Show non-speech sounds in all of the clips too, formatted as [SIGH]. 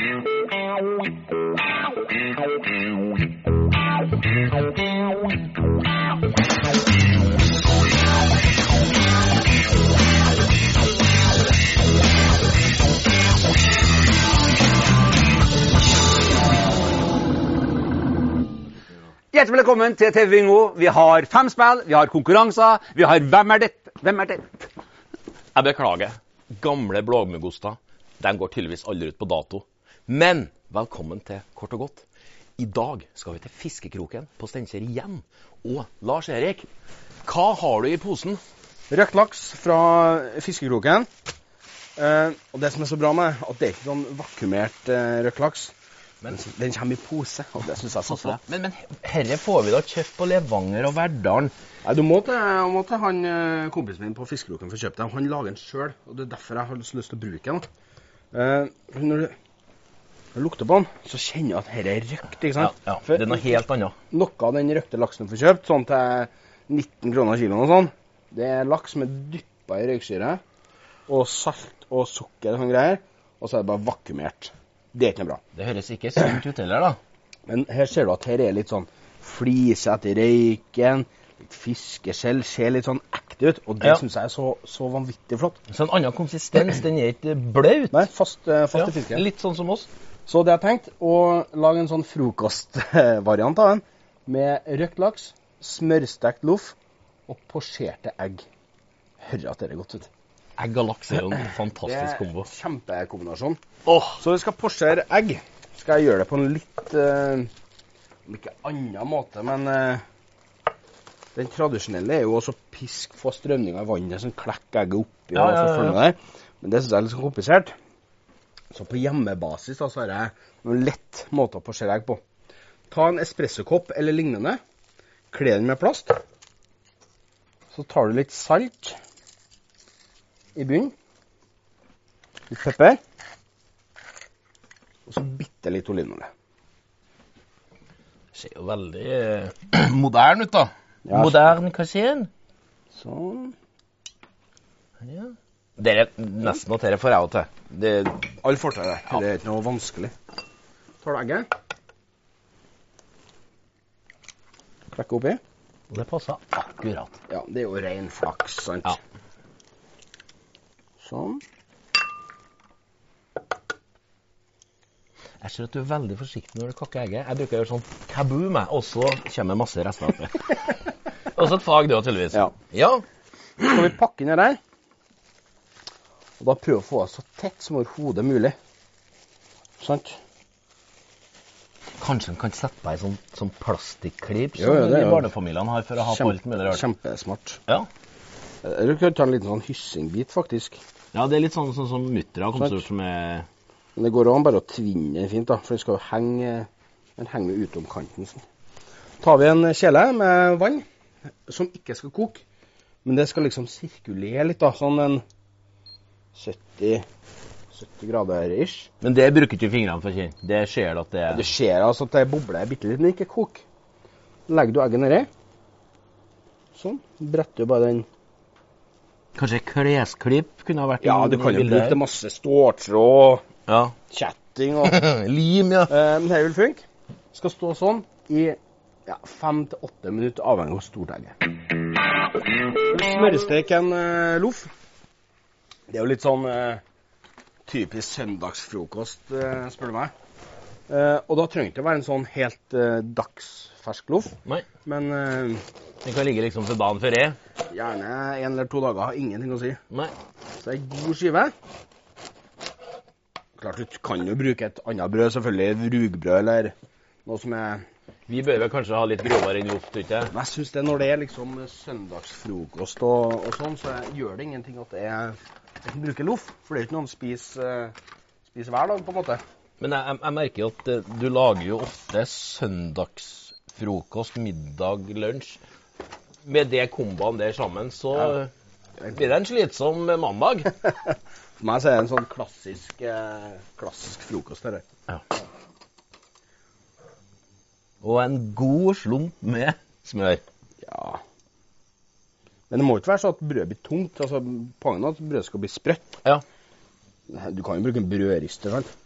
Hjertelig velkommen til TV Bingo. Vi har fem spill, vi har konkurranser, vi har Hvem er det? Hvem er det? Jeg beklager. Gamle blåmuggoster de går tydeligvis aldri ut på dato. Men velkommen til Kort og godt. I dag skal vi til fiskekroken på Steinkjer igjen. Og Lars Erik, hva har du i posen? Røkt laks fra fiskekroken. Eh, og det som er så bra med at det er ikke sånn vakuumert eh, røkt laks. Men- den kommer i pose, og det syns jeg er så flott. Men, men herre får vi da kjøpt på Levanger og Verdalen. Nei, du må til, jeg må til han eh, kompisen min på fiskekroken for å kjøpe den. Han lager den sjøl, og det er derfor jeg har så lyst til å bruke den. Eh, når du, når du lukter på den, så kjenner du at dette er røkt. ikke sant? ja, ja, det er noe helt annet. Noe av den røkte laksen du får kjøpt, sånn til 19 kroner kiloen og sånn, det er laks som er dyppa i røyksyre og salt og sukker og sånne greier, og så er det bare vakuumert. Det er ikke noe bra. Det høres ikke sunt ut heller, da. Men her ser du at her er litt sånn flise etter røyken, litt fiskeskjell, ser litt sånn ekte ut, og det Ja. syns jeg er så, så vanvittig flott. Så en annen konsistens. Den er ikke blaut. Nei, fast, eh, fast Ja, i fisken. litt sånn som oss. Så det jeg tenkte, tenkt, å lage en sånn frokostvariant av den, med røkt laks, smørstekt loff og posjerte egg. Hør at det er godt ut. Egg og laks er jo en Det fantastisk er kombo. kjempekombinasjon. Åh, Så vi skal posjere egg. Skal jeg gjøre det på en litt Om uh, ikke annen måte, men uh, den tradisjonelle er jo også pisk få strømninger i vannet som klekker egget oppi. Ja, ja, ja. Men det syns jeg er litt sånn komplisert. Så på hjemmebasis da, så har jeg noen lett måter å posjere egg på. Ta en espressokopp eller lignende. Kle den med plast. Så tar du litt salt i bunnen. Litt pepper. Og så bitte litt olivenolje. ser jo veldig eh, [CLEARS THROAT] moderne ut, da. Ja. Modern kasjen. Sånn. Ja. Dere, nesten noe til får jeg òg til. Det, Alle får til det. Det er ikke noe vanskelig. Tar du egget. Klekker oppi. det passer akkurat. Ja, det er jo ren flaks, sant? Ja. Sånn. Jeg ser at du er veldig forsiktig når du kakker egget. Jeg bruker å gjøre sånn kaboom, jeg, og så kommer masse rester oppi. [LAUGHS] Også et fag, du òg, tydeligvis. Ja. ja. Skal vi pakke ned der. Og da prøve å få det så tett som overhodet mulig. Sant? Kanskje en kan sette på ei sånn, sånn plastikklipp som de barnefamiliene har for å ha på alt mulig rart. Kjempesmart. Ja. Eller du kan ta en liten sånn hyssingbit, faktisk. ja, det er litt sånn, sånn som muttera kommet ut som er Men det går an bare å tvinne den fint, da, for den skal jo henge, den henger utom kanten. Sånn. tar vi en kjele med vann, som ikke skal koke, men det skal liksom sirkulere litt, da, sånn en 70, 70 grader ish. Men det bruker ikke fingrene for å kjenne. Det ser du at det er Det skjer altså at det bobler bitte litt, men ikke kok. Legger du egget nedi. Sånn. Bretter du bare den Kanskje klesklipp kunne ha vært Ja, du kan jo bruke til masse ståltråd, Ja. kjetting og [LAUGHS] Lim, ja. Eh, Men dette vil funke. Skal stå sånn i ja, fem til åtte minutter, avhengig av hvor stort egget er. Smørestek en uh, loff. Det er jo litt sånn eh, typisk søndagsfrokost, eh, spør du meg. Eh, og da trengte det å være en sånn helt eh, dagsfersk loff, Nei. men eh, Den kan ligge liksom til dagen før jeg. gjerne en eller to dager har ingenting å si. Nei. Så ei god skive. Klart du kan jo bruke et annet brød, selvfølgelig rugbrød eller noe som er Vi bør vel kanskje ha litt grovere enn luft, ikke Men jeg syns det når det er liksom søndagsfrokost og, og sånn, så gjør det ingenting at det er kan bruke loff. For det er jo ikke noe han spiser, eh, spiser hver dag, på en måte. Men jeg, jeg, merker jo at eh, du lager jo ofte søndagsfrokost, middag, lunsj. Med det komboene der sammen, så blir det en slitsom mandag. [LAUGHS] For meg så er det en sånn klassisk, eh, klassisk frokost. Dette. Og en god slump med smør. Men det må ikke være sånn at brødet blir tungt. altså Poenget er at brødet skal bli sprøtt. Ja. Du kan jo bruke en brødrister. sant?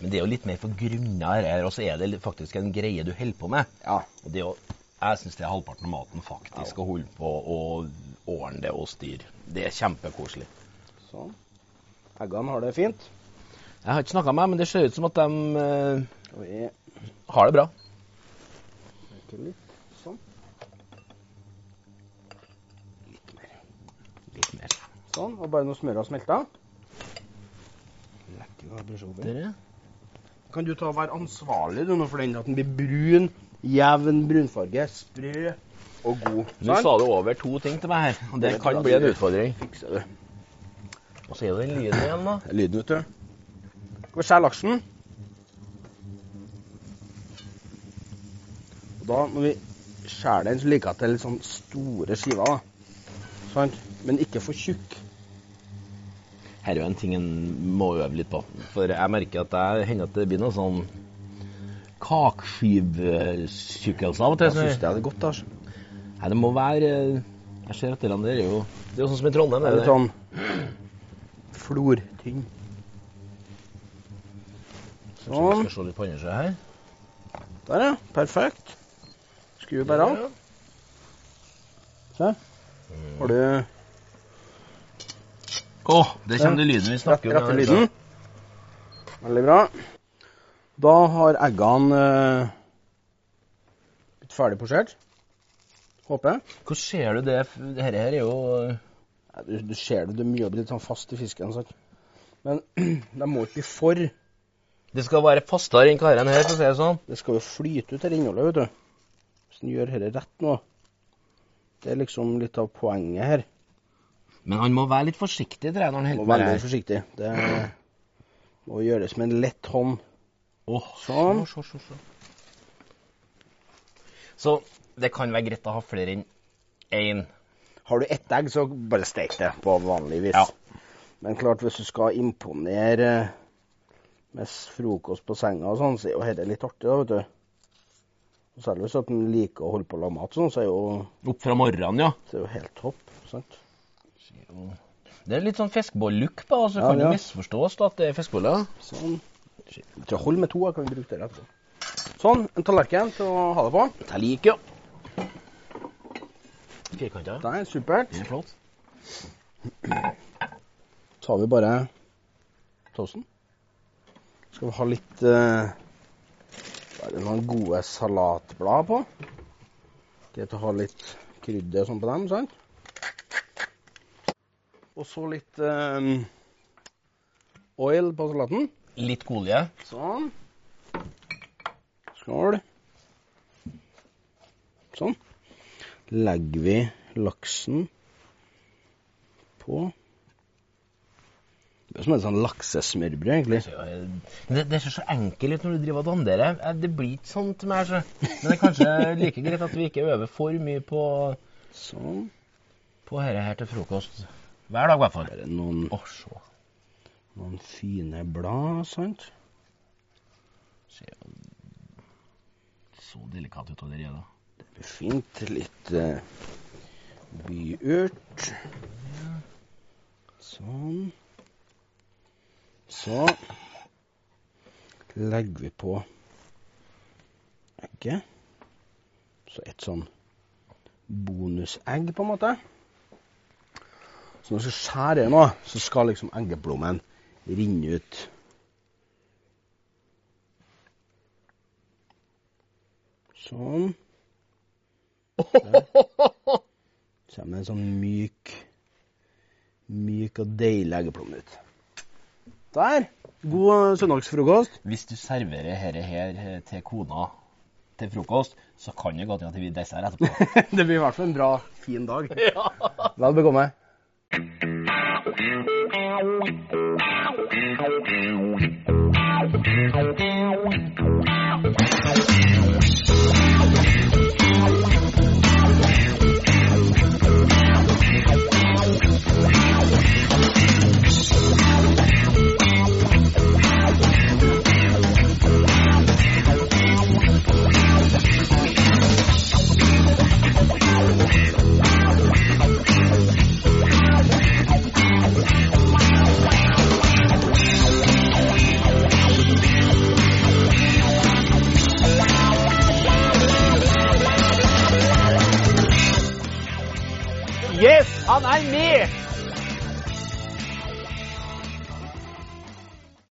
Men det er jo litt mer for grunna her, og så er det faktisk en greie du holder på med. Ja. Og det er jo, jeg syns det er halvparten av maten faktisk å holde på og ordne det og styre. Det er kjempekoselig. Sånn. Eggene har det fint. Jeg har ikke snakka med dem, men det ser ut som at de eh, har det bra. øker litt. Sånn. Litt mer. Litt mer. Sånn. Og bare noe smør og smelta. Kan du ta og være ansvarlig du, nå for den at den blir brun, jevn brunfarge, sprø og god? Nå sa du over to ting til meg her, og det Det kan bli en utfordring. Fikser du. Og så er det den lyden igjen, da. Lyden, vet du. Skal vi skjære laksen? Og da, når vi skjærer den, så liker jeg at det er litt sånn store skiver. da. Sant? Men ikke for tjukk. Her er jo en ting en må øve litt på. For jeg merker at det hender at det blir noe sånn kakeskivtjukkelse av og til. Jeg syns det er godt. altså. Nei, det må være Jeg ser at det der er jo Det er jo sånn som i Trondheim. Det er det sånn flortynn. Sånn. Skal se litt på andre sida her. Der, ja. Perfekt. Skru bare av. Se. Har du Å, det kommer det lyden vi snakker om. rette lyden? Veldig bra. Da har eggene uh, blitt ferdig posjert. Håper jeg. Hvordan ser du det? Dette her er jo Ja, Du, du ser det, det er mye å bli sånn fast i fisken. Sant? Men [CLEARS THROAT] de må ikke bli for Det skal være fastere enn karene her, for å si det sånn. Det skal jo flyte ut, dette innholdet, vet du. Hvis en gjør dette rett nå. Det er liksom litt av poenget her. Men han må være litt forsiktig, tror jeg, når han Må holder på være med det veldig her. forsiktig. Det må gjøres med en lett hånd. Åh, Sånn. Så, så, så. så det kan være greit å ha flere enn én. Har du ett egg, så bare stek det på vanlig vis. Ja. Men klart, hvis du skal imponere med s- frokost på senga og sånn, så er jo dette litt artig, da, vet du. Og Selv hvis at en liker å holde på å lage mat, sånn, så er jo, Opp fra morgenen, ja. så er jo helt topp. sant? Det er litt sånn fiskeboll-look på, så Ja, kan det ja. misforstås da, at det er fiskeboller. Sånn. Jeg tror jeg holder med to. Jeg kan bruke det etterpå. Sånn. En tallerken til å ha det på. Like, jo. Firkanta. Der, supert. Det er flott. Så har vi bare toasten. Skal vi ha litt uh, er det noen gode salatblad på. Greit å ha litt krydder og sånn på dem, sant? Og så litt um, oil på salaten. Litt olje. Sånn. Skål. Sånn. Legger vi laksen på Det er som et sånn laksesmørbrød, egentlig. Det, det ser så enkelt ut når du driver og danderer. Eh, Det blir ikke sånn til meg. Så. Men det er kanskje like greit at vi ikke øver for mye på, Sånn. på dette her til frokost. Hver dag, i hvert fall. Her er noen, oh, noen fine blad, sant? Ser jo så delikat ut allerede. Det blir fint. Litt uh, byurt. Sånn. Så legger vi på egget. Så et sånn bonusegg, på en måte. Så når du skal skjære nå, så skal liksom eggeplommen rinne ut. Sånn. Så kommer en sånn myk, myk og deilig eggeplomme ut. Der. God søndagsfrokost. Hvis du serverer dette her eh, til kona til frokost, så kan det godt hende at det blir dessert etterpå. [LAUGHS] det blir i hvert fall en bra, fin dag. [LAUGHS] Vel bekomme. Wow.